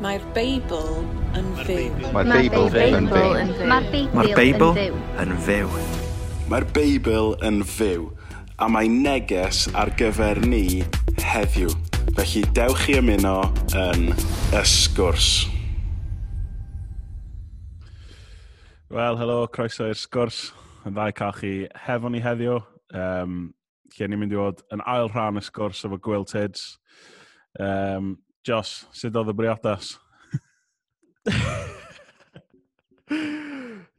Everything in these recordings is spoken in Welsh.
Mae'r Beibl yn fyw. Mae'r Beibl yn fyw. Mae'r Beibl yn fyw. Mae'r Beibl yn fyw. A mae neges ar gyfer ni heddiw. Felly dewch i ymuno yn ysgwrs. Wel, helo, croeso i'r sgwrs. Yn ddau cael chi hefo ni heddiw. Um, lle ni'n mynd i fod yn ail rhan y sgwrs efo Gwyl Tids. Um, Jos, sut oedd y briodas?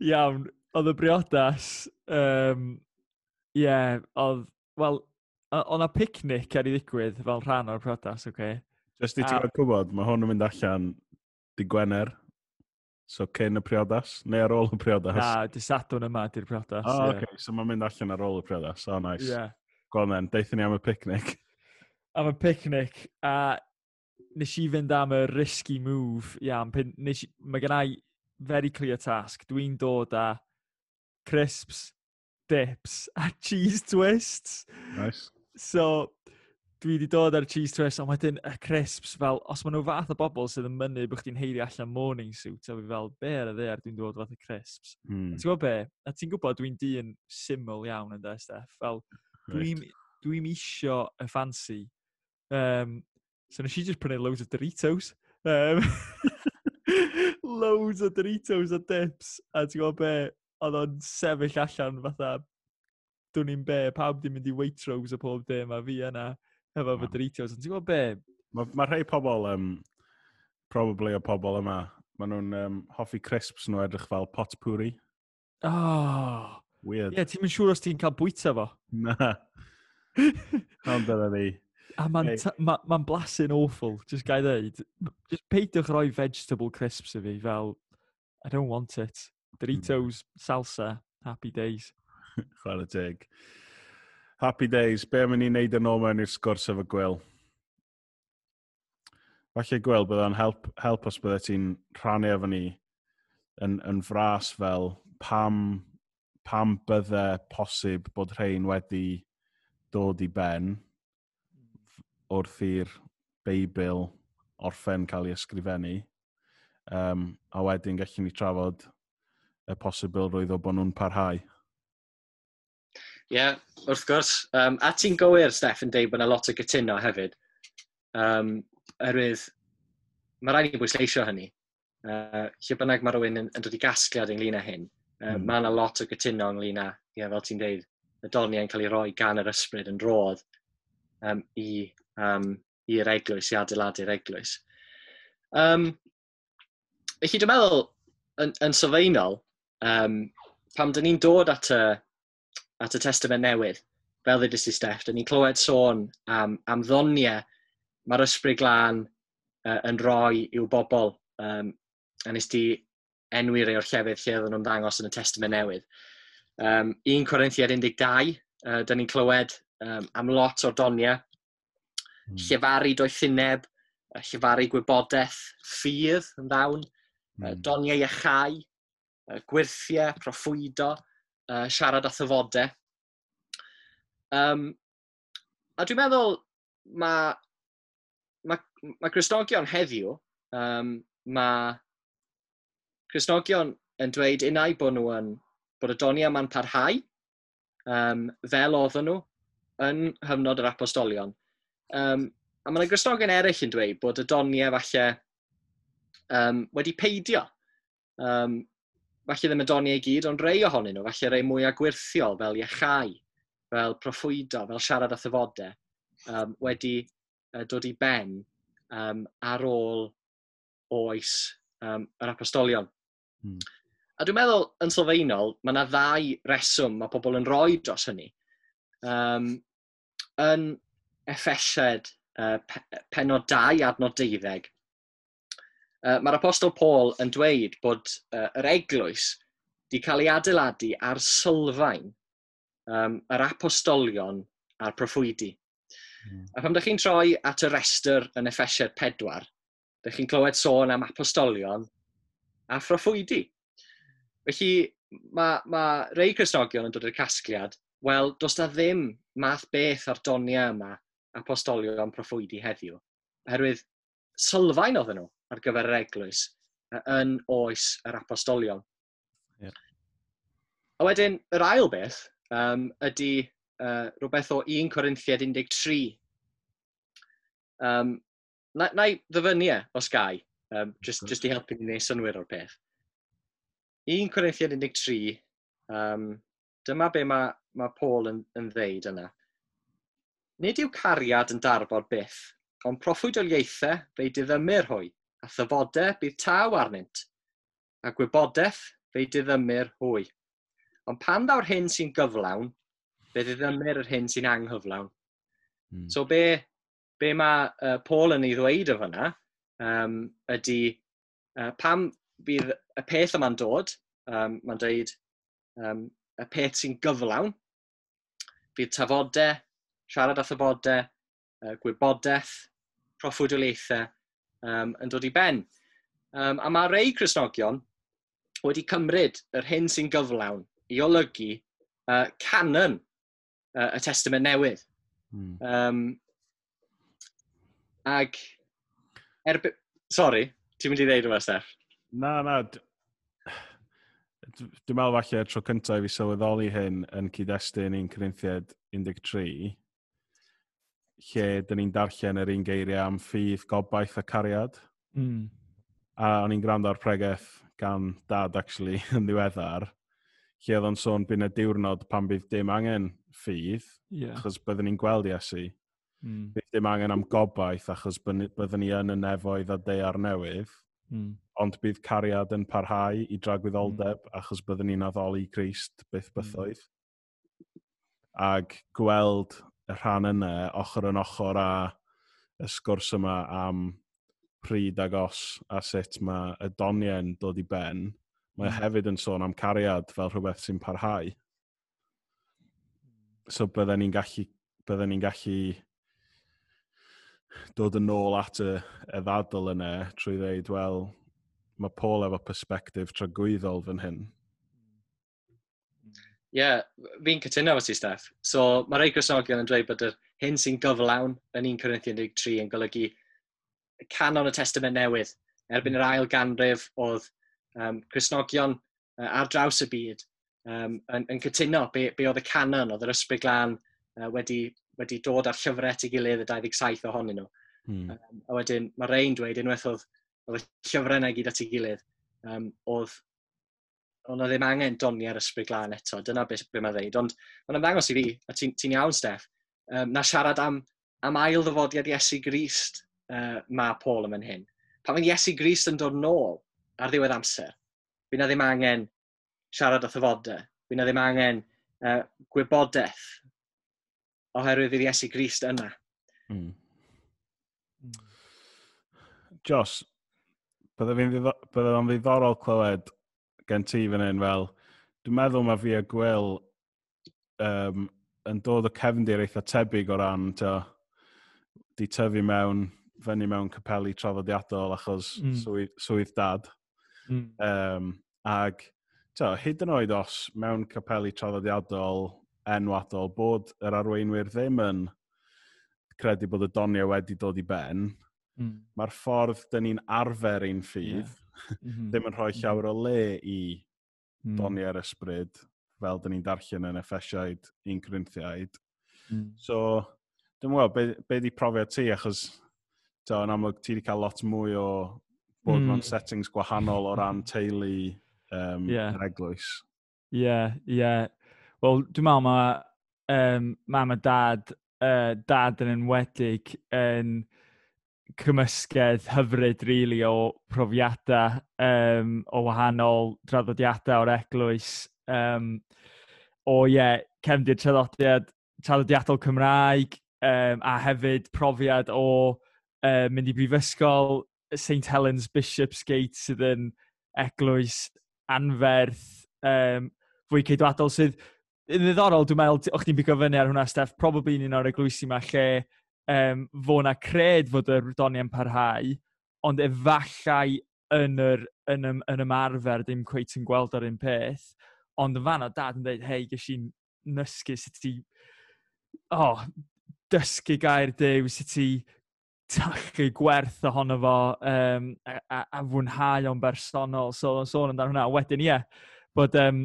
Iawn, oedd y briodas, um, ie, yeah, oedd, wel, oedd na picnic ar ei ddigwydd fel rhan o'r briodas, oce? Okay? Just i ti fod gwybod, mae hwn yn mynd allan di Gwener, so cyn y priodas, neu ar ôl y priodas? Na, di sadwn yma di'r priodas. O, oh, yeah. okay, so mae'n mynd allan ar ôl y priodas, o, oh, nice. Yeah. Gwon then, deithio ni am y picnic. Am y picnic, a nes i fynd am y risky move, iawn, yeah, nes i, mae gen i very clear task. Dwi'n dod â crisps, dips a cheese twists. Nice. So, dwi wedi dod ar cheese twists, ond wedyn y crisps, fel, os maen nhw fath o bobl sydd yn mynnu bod chdi'n heidio allan morning suit, a fi fel, be ar y ddear dwi'n dod fath o crisps. Hmm. Ti'n gwybod be? A ti'n gwybod dwi'n dyn syml iawn yn da, Steph. Fel, dwi'n right. dwi, dwi isio y fancy um, So nes i just prynu loads of Doritos. Um, loads o Doritos a dips. A ti'n gwybod be? Oedd o'n sefyll allan fatha, dwi'n ni'n be, pawb ddim mynd i Waitrose a pob dim a fi yna efo fy Doritos. A ti'n gwybod be? Mae ma rhai pobl, um, probably o pobl yma, maen nhw'n um, hoffi crisps nhw edrych fel potpourri. Oh! Weird. Ie, yeah, ti'n mynd siŵr os ti'n cael bwyta fo. Na. Ond dyna ni. A mae'n ma, ma blasu'n awful, just gai ddeud. Just peidiwch roi vegetable crisps i fi, fel, I don't want it. Hmm. Doritos, salsa, happy days. Chwer y teg. Happy days, be am i ni wneud yn ôl mewn i'r sgwrs efo Gwyl? Falle Gwyl, byddai'n help, help os byddai ti'n rhannu efo ni yn, yn fras fel pam, pam byddai posib bod rhain wedi dod i ben wrth i'r Beibl orffen cael ei ysgrifennu. Um, a wedyn gallwn ni trafod y posibil roedd o bod nhw'n parhau. Ie, yeah, wrth gwrs. Um, a ti'n gywir, Steff, yn deud bod yna lot o gytuno hefyd. Um, erwydd, mae rhaid i bwysleisio hynny. Uh, lle bynnag mae rhywun yn, yn dod i gasgliad ynglyn â hyn, uh, mm. mae yna lot o gytuno ynglyn â, yeah, fel ti'n deud, y dolniau'n cael ei roi gan yr ysbryd yn drodd um, i um, i'r eglwys, i adeiladu'r eglwys. Um, felly dwi'n meddwl, yn, yn sylfaenol, um, pam dyn ni'n dod at y, at y testament newydd, fel ddudus i Steff, dyn ni'n clywed sôn am, am ddoniau mae'r ysbryd glân uh, yn rhoi i'w bobl. Um, a nes di enwi rei o'r llefydd lle oedden nhw'n ddangos yn y testament newydd. Um, 1 Corinthiad 12, uh, dyn ni'n clywed um, am lot o'r doniau mm. llefaru doethineb, llefaru gwybodaeth, ffydd yn ddawn, mm. doniau iachau, gwirthiau, proffwydo, siarad a thyfodau. Um, a dwi'n meddwl mae ma, ma Cresnogion heddiw, um, mae Cresnogion yn dweud unau bod nhw yn bod y doniau yma'n parhau um, fel oedden nhw yn hyfnod yr apostolion. Um, a mae yna grisnogion eraill yn dweud bod y doniau falle um, wedi peidio. Um, falle ddim y doniau i gyd, ond rei ohonyn nhw, falle rei mwy agwirthiol fel iechau, fel proffwydo, fel siarad a thyfodau, um, wedi uh, dod i ben um, ar ôl oes um, yr apostolion. Hmm. A dwi'n meddwl, yn sylfaenol, mae yna ddau reswm mae pobl yn rhoi dros hynny. Um, yn effesied uh, penod 2 adnod 12. Uh, Mae'r apostol Paul yn dweud bod uh, yr eglwys wedi cael ei adeiladu ar sylfaen um, yr apostolion a'r proffwydi. Mm. A pam ydych chi'n troi at y restr yn Effesiad 4, ydych chi'n clywed sôn am apostolion a phroffwydi. Felly mae, mae rei Cresnogion yn dod i'r casgliad, wel, does da ddim math beth ar donia yma apostolio am proffwydi heddiw. Oherwydd sylfaen oedden nhw ar gyfer yr eglwys yn oes yr apostolion. Yeah. A wedyn, yr ail beth um, ydy uh, rhywbeth o 1 Corinthiad 13. Um, na, na i ddyfynu e, os gai, um, just, just i helpu ni wneud synwyr o'r peth. 1 Corinthiad 13, um, dyma be mae ma Paul yn, yn ddeud yna. Nid yw cariad yn darbod byth, ond proffwydoliaethau o ieithau fe'i diddymur hwy, a thyfodau bydd taw arnynt, a gwybodaeth fe'i diddymur hwy. Ond pan ddaw'r hyn sy'n gyflawn, fe ddiddymur yr hyn sy'n anghyflawn. Mm. So be, be mae uh, Paul yn ei ddweud o fyna, um, ydy uh, pam bydd y peth yma'n dod, um, mae'n dweud um, y peth sy'n gyflawn, bydd tafodau, siarad a thybodau, uh, gwybodaeth, proffwydolaethau um, yn dod i ben. Um, a mae rei Cresnogion wedi cymryd yr hyn sy'n gyflawn i olygu uh, canon uh, y testament newydd. Mm. Um, ag, erbyn... Sorry, ti'n mynd i ddeud yma, Steph? Na, na. Dwi'n meddwl falle tro cyntaf i fi sylweddoli hyn yn cyd-destun 1 Corinthiad 13, lle dyn ni'n darllen yr un geiriau am ffydd, gobaith a cariad. Mm. A o'n i'n gwrando ar pregeth gan dad, actually, yn ddiweddar, lle oedd o'n sôn byn y diwrnod pan bydd dim angen ffydd, yeah. achos byddwn ni'n gweld Iesu. Mm. Bydd dim angen am gobaith, achos byddwn ni yn y nefoedd a deiar newydd, mm. ond bydd cariad yn parhau i dragwyddoldeb, mm. achos byddwn ni'n addoli Christ byth hmm. bythoedd. Mm. Ag gweld y rhan yna, ochr yn ochr a y sgwrs yma am pryd ag os a sut mae y donien dod i ben, mae mm. hefyd yn sôn am cariad fel rhywbeth sy'n parhau. So byddwn ni'n gallu, byddwn ni'n gallu dod yn ôl at y, y ddadl yna trwy ddeud, wel, mae Paul efo perspektif tragwyddol fan hyn yeah, fi'n cytuno efo ti, Steph. So, mae rhai grisnogion yn dweud bod yr hyn sy'n gyflawn yn 1 Corinthian 13 yn golygu canon y testament newydd. Erbyn yr ail ganrif oedd um, Cresnogion uh, ar draws y byd um, yn, yn cytuno be, be oedd y canon, oedd yr ysbryd glân uh, wedi, wedi dod ar llyfrau at ei gilydd y 27 ohonyn nhw. Hmm. Um, a wedyn mae Rhain dweud unwaith oedd, oedd y llyfrau yna gyd at ei gilydd, um, oedd ond o ddim angen doni ar ysbryd glân eto, dyna beth be mae'n dweud. Ond mae'n ymddangos i fi, a ti'n ti iawn, Steff, um, na siarad am, am ail ddyfodiad Iesu Grist uh, mae Paul yn hyn. Pan mae Iesu Grist yn dod nôl ar ddiwedd amser, fi na ddim angen siarad o thyfodau, fi na ddim angen uh, gwybodaeth oherwydd fydd Iesu Grist yna. Hmm. Mm. Jos, bydde fi'n ddiddorol clywed gen ti fan hyn fel, dwi'n meddwl mae fi a Gwyl um, yn dod o cefndir eitha tebyg o ran to, di tyfu mewn, fyny mewn capelu traddodiadol achos mm. swydd, swydd dad. Mm. Um, ag, to, hyd yn oed os mewn capelu traddodiadol enwadol bod yr arweinwyr ddim yn credu bod y doniau wedi dod i ben, mm. mae'r ffordd dyn ni'n arfer ein ffydd yeah mm ddim yn rhoi mm-hmm. llawer o le i mm. doni ar ysbryd, fel dyn ni'n darllen yn effesiaid un Corinthiaid. Mm. So, dwi'n meddwl, be, be di profiad ti, achos to, yn amlwg ti wedi cael lot mwy o bod mm. mewn settings gwahanol o ran teulu um, yeah. yr eglwys. Ie, yeah, ie. Yeah. Wel, dwi'n meddwl mae um, mam a dad, uh, dad yn enwedig yn... Um, cymysgedd hyfryd rili really, o profiadau um, o wahanol draddodiadau o'r eglwys. Um, o ie, yeah, cefndir traddodiad, traddodiadol Cymraeg um, a hefyd profiad o uh, mynd i brifysgol St Helens Bishopsgate sydd yn eglwys anferth um, fwy ceidwadol sydd yn ddiddorol, dwi'n meddwl, o'ch ti'n bigo fyny ar hwnna, Steph, probably un o'r eglwysi yma lle um, fo na cred fod y rwydoniau'n parhau, ond efallai yn yr, yn, ym, yn ymarfer ddim cweit yn gweld ar un peth. Ond yn fan o dad yn dweud, hei, gys i'n nysgu sut ti... Oh, dysgu gair dew, sut ti tachu gwerth ohono fo um, a, a, a fwynhau o'n bersonol. So, o'n sôn amdano hwnna. Wedyn, ie, yeah, bod um,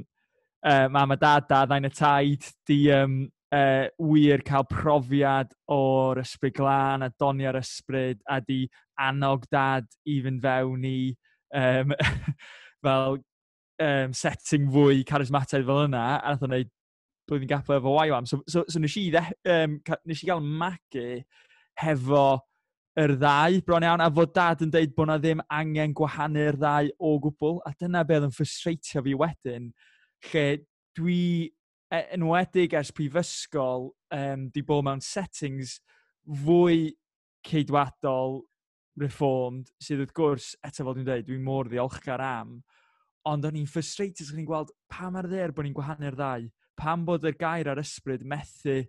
uh, mam a dad, dad, ddain y taid, di, um, uh, wir cael profiad o'r ysbryd glân a doni ar ysbryd a di annog dad i fynd fewn i um, fel um, setting fwy charismataidd fel yna a nath o'n neud blwyddyn gapel efo Waiwam. So, so, so nes, i dde, um, nes i gael magu hefo yr ddau bron iawn, a fod dad yn deud bod na ddim angen gwahanu'r ddau o gwbl, a dyna beth yn ffrustreitio fi wedyn, lle dwi E- enwedig ers prifysgol, um, di bod mewn settings fwy ceidwadol, reformed, sydd wrth gwrs, eto fel dwi'n dweud, dwi'n mor ddiolchgar am, ond o'n i'n frustrated, os i'n gweld pa mae'r ddeir bod ni'n gwahanu'r ddau, pam bod y gair ar ysbryd methu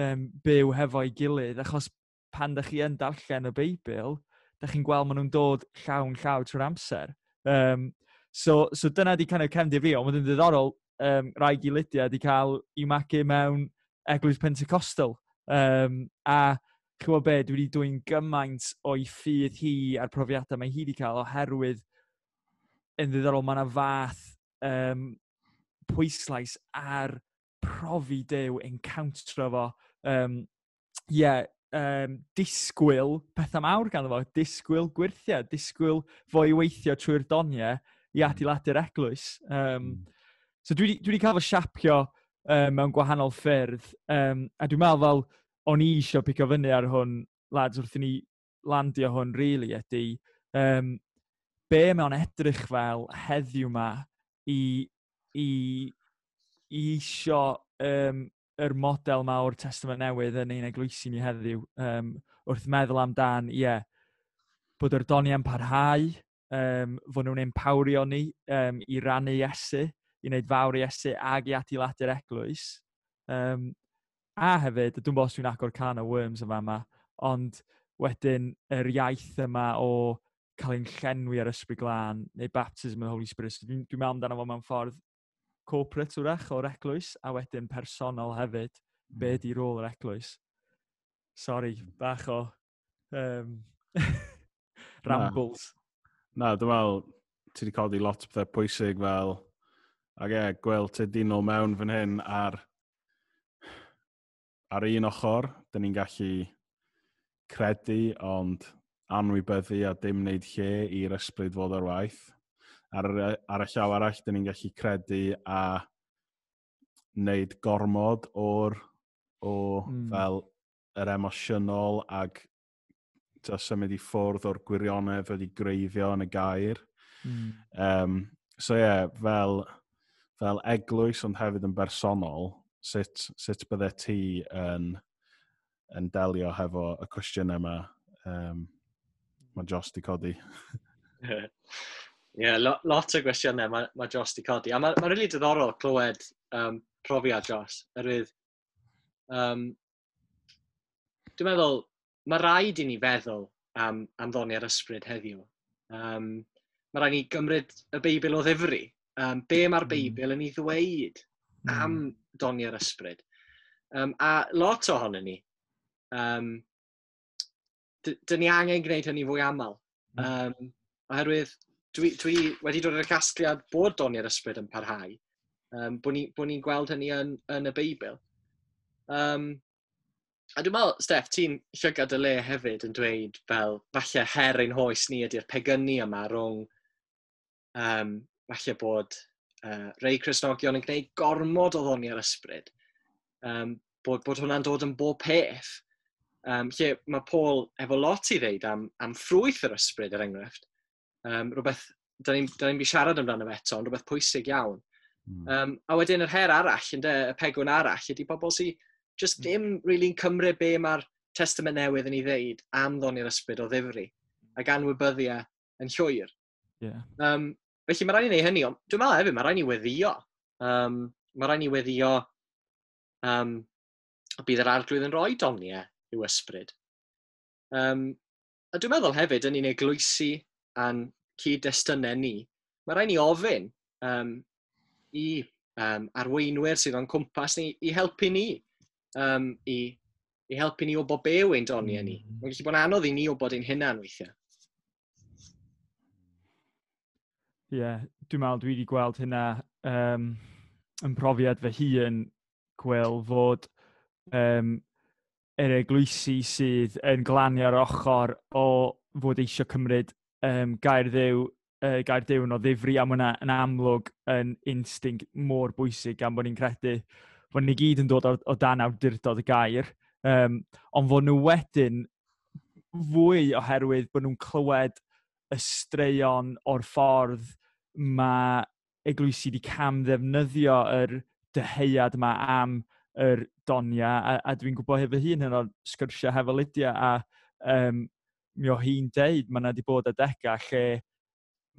um, byw hefo'i gilydd, achos pan da chi yn darllen y Beibl, da chi'n gweld maen nhw'n dod llawn llaw trwy'r amser. Um, so, so dyna di kind of cefndir fi, ond mae'n ddiddorol um, rai gilydia wedi cael i magu mewn eglwys Pentecostal. Um, a chywod be, dwi wedi dwy'n gymaint o'i ffydd hi a'r profiadau mae hi wedi cael oherwydd yn ddiddorol mae yna fath um, pwyslais ar profi dew yn fo. Um, yeah, um, disgwyl pethau mawr gan fo, disgwyl gwirthiau, disgwyl fo i weithio trwy'r doniau i hmm. adeiladu'r eglwys. Um, mm. So dwi wedi cael fy siapio um, mewn gwahanol ffyrdd. Um, a dwi'n meddwl fel o'n i eisiau pico fyny ar hwn, lads, wrth i ni landio hwn, really, ydy um, be mewn edrych fel heddiw yma i, i, i isio um, yr model yma o'r testament newydd yn ein eglwysi ni heddiw um, wrth meddwl amdan, ie, yeah, bod yr doniau'n parhau, um, fod nhw'n empawrio ni um, i rannu Iesu, i wneud fawr i Esu ag i adeiladu'r eglwys. Um, a hefyd, dwi'n bod os dwi'n agor can o worms yma yma, ond wedyn yr iaith yma o cael ein llenwi ar ysbryd glân neu baptism yn Holy Spirit. So, dwi'n dwi meddwl amdano fo mewn ffordd corporate wrach o'r eglwys a wedyn personol hefyd mm. be hmm. di rôl yr eglwys. Sorry, bach o um, rambles. Na, na dwi'n meddwl ti wedi codi lot o bethau pwysig fel Ac e, gweld Tedino mewn fan hyn ar, ar un ochr, dyn ni'n gallu credu, ond anwybyddu a dim wneud lle i'r ysbryd fod ar waith. Ar, ar y llaw arall, dyn ni'n gallu credu a wneud gormod o'r o mm. fel yr emosiynol ac ta symud i ffwrdd o'r gwirionedd wedi greiddio yn y gair. Mm. Um, so ie, yeah, fel fel eglwys ond hefyd yn bersonol, sut, sut bydde ti yn, yn delio hefo y cwestiynau yma um, mae Jos di codi? Ie, yeah, lot, lot o gwestiynau mae, mae Jos di codi. A mae'n ma rili really diddorol clywed um, profiad Jos, erwydd um, dwi'n meddwl, mae rhaid i ni feddwl am, am ddoni ar ysbryd heddiw. Um, mae rhaid i ni gymryd y Beibl o ddifri Um, be mae'r hmm. Beibl yn ei ddweud mm. am doni ar ysbryd. Um, a lot ohonyn ni, um, dyn ni angen gwneud hynny fwy aml. Um, hmm. oherwydd, dwi, dwi wedi dod i'r casgliad bod doni ysbryd yn parhau. Um, bod ni'n ni, gweld hynny yn, yn y Beibl. Um, a dwi'n meddwl, Steff, ti'n llygad y le hefyd yn dweud fel falle her ein hoes ni ydy'r pegynnu yma rhwng um, falle bod uh, rei Cresnogion yn gwneud gormod o ddoni ar ysbryd, um, bod, bod hwnna'n dod yn bob peth. Um, lle mae Paul efo lot i ddeud am, am ffrwyth yr ysbryd, er enghraifft. Um, rhywbeth, da ni'n ni, siarad amdano fe eto, ond rhywbeth pwysig iawn. Mm. Um, a wedyn yr her arall, ynddo, y pegwn arall, ydy bobl sy'n just hmm. ddim mm. really'n cymryd be mae'r testament newydd yn ei ddeud am ddoni'r ysbryd o ddifri ac anwybyddia yn llwyr. Yeah. Um, Felly mae rhaid i ni hynny, ond dwi'n meddwl hefyd mae rhaid i ni weddio. Um, mae rhaid i ni weddio um, bydd yr arglwydd yn rhoi doniau i'w ysbryd. Um, a dwi'n meddwl hefyd yn ni'n eglwysu a'n cyd-destynau ni, mae rhaid ni ofyn um, i um, arweinwyr sydd o'n cwmpas ni i helpu ni, um, i, i helpu ni o bod be yw'n doniau ni. Mm. Mae'n gallu bod yn anodd i ni o bod ein hunan weithiau. Ie, yeah, dwi'n meddwl dwi wedi gweld hynna um, yn profiad fy hun gweld fod um, yr eglwysi sydd yn glanio ar ochr o fod eisiau cymryd um, gair ddew uh, gair diwn o ddifri am hwnna yn amlwg yn instinct mor bwysig gan bod ni'n credu bod ni gyd yn dod o, o dan awdurdod y gair. Um, ond fod nhw wedyn fwy oherwydd bod nhw'n clywed y straeon o'r ffordd mae eglwysi wedi cam ddefnyddio yr dyheuad yma am yr donia, a, a dwi'n gwybod hefo hun yn o'r sgyrsiau hefo Lydia, a um, mi o hi'n deud, mae yna wedi bod adega lle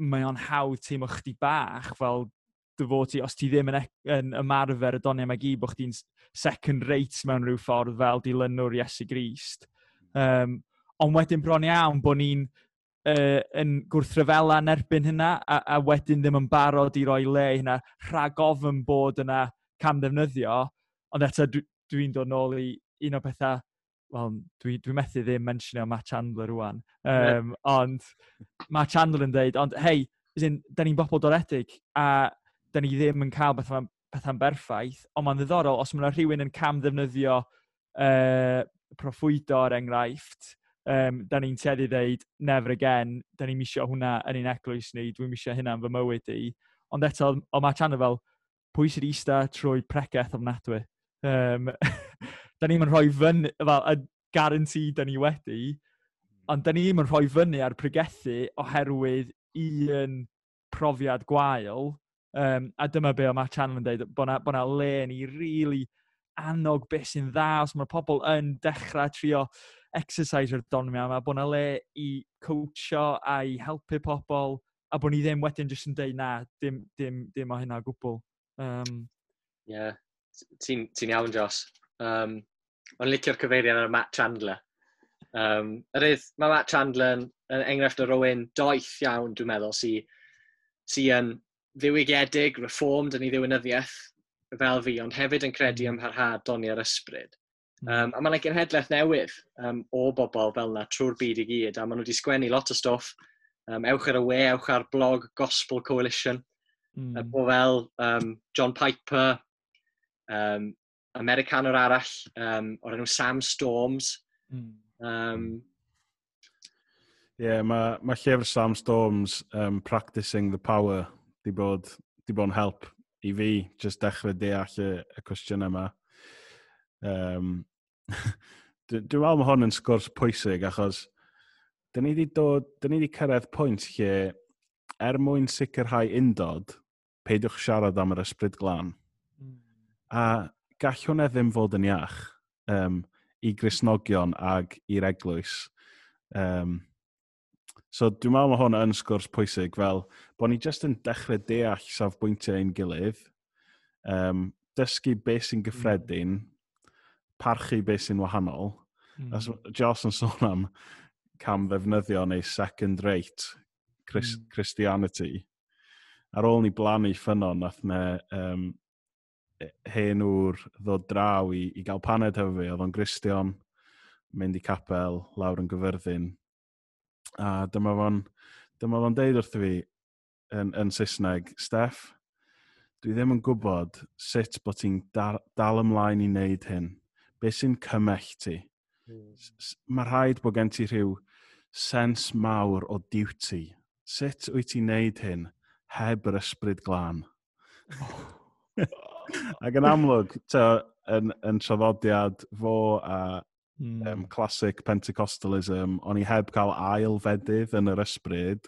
mae o'n hawdd teimlo chdi bach fel dy fod ti, os ti ddim yn, e yn ymarfer y donia mae gyd, bod chdi'n second rate mewn rhyw ffordd fel dilynwr Iesu Grist. Um, ond wedyn bron iawn bod ni'n uh, yn gwrthryfela yn erbyn hynna a, a wedyn ddim yn barod i roi le hynna rhag ofyn bod yna cam ddefnyddio ond eto dwi'n dwi, dod nôl i un o bethau wel, dwi, dwi methu ddim mentionio Matt Chandler rwan. Um, yeah. Ond Matt Chandler yn dweud, ond hei, da ni'n bobl doredig a da ni ddim yn cael bethau'n bethau, berffaith, ond mae'n ddiddorol os mae rhywun yn cam ddefnyddio uh, proffwydo er enghraifft, um, da ni'n teddu ddeud never again, da ni'n misio hwnna yn un eglwys ni, dwi'n misio hynna'n fy mywyd i. Ond eto, o mae Chan fel, pwy sydd eista trwy pregeth ofnadwy? Um, da ni'n rhoi fyny, fel, y garanti da ni wedi, hmm. ond da ni'n rhoi fyny ar pregethu oherwydd un profiad gwael, um, a dyma be o mae Chan yn dweud, bod na, bo na le ni rili really annog beth sy'n dda, os mae pobl yn dechrau trio exercise o'r donomia yma, bod yna le i coachio a i helpu pobl, a bod ni ddim wedyn jyst yn dweud na, dim, dim, dim o hynna o gwbl. Um, yeah. ti'n ti iawn, Jos. Um, Ond licio'r cyfeiriad ar Matt Chandler. Um, yr ydd, mae Matt Chandler yn, yn enghraifft o rywun doeth iawn, dwi'n meddwl, sy'n sy yn ddiwygiedig, reformed yn ei ddiwynyddiaeth fel fi, ond hefyd yn credu hmm. ym mharhad doni ar ysbryd. Um, a mae'n yna genhedlaeth newydd um, o bobl fel yna trwy'r byd i gyd, a maen nhw wedi sgwennu lot o stwff. Um, ewch ar y we, ewch ar blog Gospel Coalition, mm. uh, fel um, John Piper, um, Americanwr arall um, o'r enw Sam Storms. Mm. Um, yeah, mae ma llyfr Sam Storms, um, Practicing the Power, di bod, di bod yn help i fi, just dechrau deall y, y cwestiynau yma. Um, Dwi'n meddwl mae hwn yn sgwrs pwysig achos dyn ni wedi dod, dyn ni wedi cyrraedd pwynt lle er mwyn sicrhau undod, peidiwch siarad am yr ysbryd glân. Mm. A gall hwnna ddim fod yn iach um, i grisnogion ag i'r eglwys. Um, so dwi'n meddwl mae hwn yn sgwrs pwysig fel bod ni jyst yn dechrau deall safbwyntiau ein gilydd, um, dysgu beth sy'n gyffredin, mm parchu beth sy'n wahanol. Mm. As Joss yn sôn am cam ddefnyddio neu second rate Chris, mm. Christianity, ar ôl ni blannu ffynon, nath me um, e, hen wr ddod draw i, i gael paned hefo fi, oedd o'n Gristion, mynd i capel, lawr yn gyfyrddin. A dyma fo'n dyma fo'n deud wrth fi yn, yn Saesneg, Steff, dwi ddim yn gwybod sut bod ti'n dal, dal ymlaen i wneud hyn beth sy'n cymell ti? Mm. Mae rhaid bod gen ti rhyw sens mawr o duty. Sut wyt ti'n neud hyn heb yr ysbryd glân? Ac yn amlwg, ta, yn, yn traddodiad fo a mm. um, classic Pentecostalism, o'n i heb cael ail fedydd yn yr ysbryd,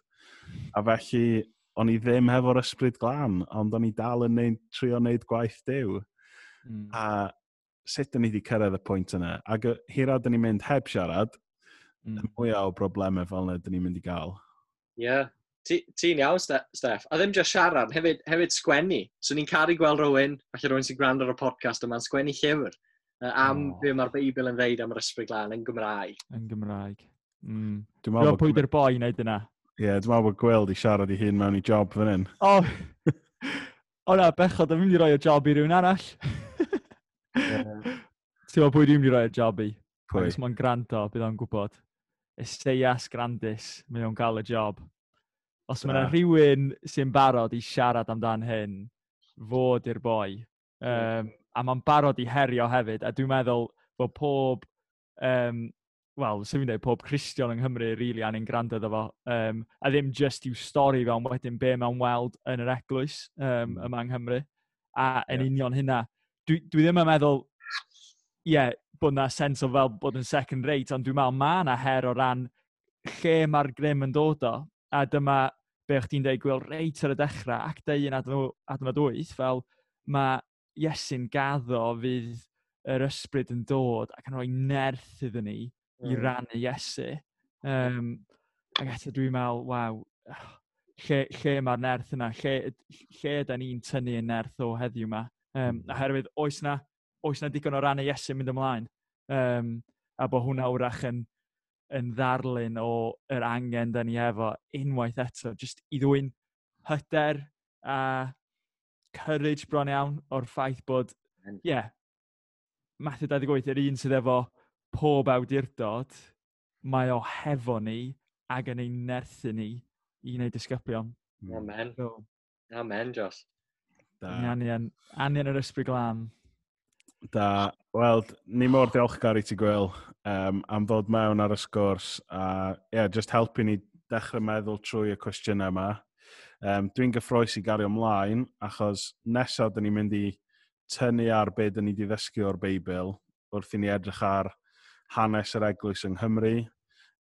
a felly o'n i ddim hefo'r ysbryd glân, ond o'n i dal yn neud, trio wneud gwaith dew. Mm. A sut dyn ni wedi cyrraedd y pwynt yna. Ac hirau dyn ni'n mynd heb siarad, mm. mwy o broblemau fel yna dyn ni'n mynd i gael. Ie. Yeah. Ti'n ti iawn, Steff. A ddim just siarad, hefyd, hefyd sgwennu. So ni'n caru gweld rhywun, falle rhywun sy'n gwrando ar y podcast yma'n sgwennu llyfr uh, am oh. be mae'r Beibl yn ddeud am yr ysbryd glân yn Gymraeg. Yn Gymraeg. Mm. Dwi'n meddwl pwy dy'r boi wneud yna. Ie, yeah, dwi'n meddwl bod gweld i siarad i hyn mewn i job fan hyn. O, oh. o na, bechod, dwi'n mynd i roi o job i rhywun arall. Ti'n meddwl pwy dwi'n mynd i roi'r job i? Pwy? Ac mae'n granto, bydd o'n gwybod. Esteias Grandis, mae o'n cael y job. Os mae yna rhywun sy'n barod i siarad amdan hyn, fod i'r boi. Um, a mae'n barod i herio hefyd, a dwi'n meddwl bod pob, um, wel, sef fi'n dweud, pob Christian yng Nghymru rili really, an gwrando iddo fo. Um, a ddim just i'w stori fewn wedyn be mewn weld yn yr eglwys um, yma yng Nghymru. A yn yeah. union hynna, dwi, dwi ddim yn meddwl yeah, bod na sens o fel bod yn second rate, ond dwi'n meddwl mae yna her o ran lle mae'r grym yn dod o, a dyma be o'ch ti'n dweud gweld reit ar y dechrau, ac deu'n adnod 8, fel mae Iesu'n gaddo fydd yr ysbryd yn dod ac yn rhoi nerth iddyn ni mm. i hmm. rannu Iesu. Um, ac eto dwi'n meddwl, waw, lle, lle mae'r nerth yna? Lle, lle da ni'n tynnu y nerth o heddiw yma? Um, hmm. oherwydd, oes na oes na digon o rannu Iesu mynd ymlaen. Um, a bod hwnna wrach yn, yn ddarlun o yr angen da ni efo unwaith eto, jyst i ddwy'n hyder a courage bron iawn o'r ffaith bod, ie, yeah, Matthew 28 yr un sydd efo pob awdurdod, mae o hefo ni ac yn ein nerthu ni i wneud disgyblion. Amen. So, Amen, Jos. Da. Ni Anian, anian yr ysbryd glan. Da. Wel, ni mor diolchgar i ti gwyl um, am ddod mewn ar y sgwrs a yeah, just helpu ni dechrau meddwl trwy y cwestiynau yma. Um, Dwi'n gyffroes i gario ymlaen achos nesaf dyn ni'n mynd i tynnu ar be dyn ni wedi ddysgu o'r Beibl wrth i ni edrych ar hanes yr eglwys yng Nghymru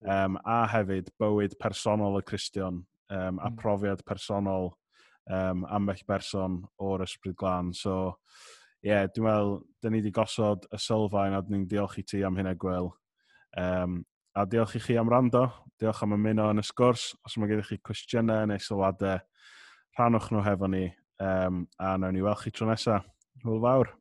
um, a hefyd bywyd personol y Cristion um, a hmm. profiad personol um, ambell berson o'r ysbryd glân. So, yeah, dwi'n meddwl, da ni wedi gosod y sylfaen a dyn ni'n diolch i ti am hynna gweld. Um, a diolch i chi am rando, diolch am ymuno yn y sgwrs. Os mae gennych chi cwestiynau neu sylwadau, rhanwch nhw hefo ni. Um, a nawn ni weld chi tro nesaf. Hwyl fawr.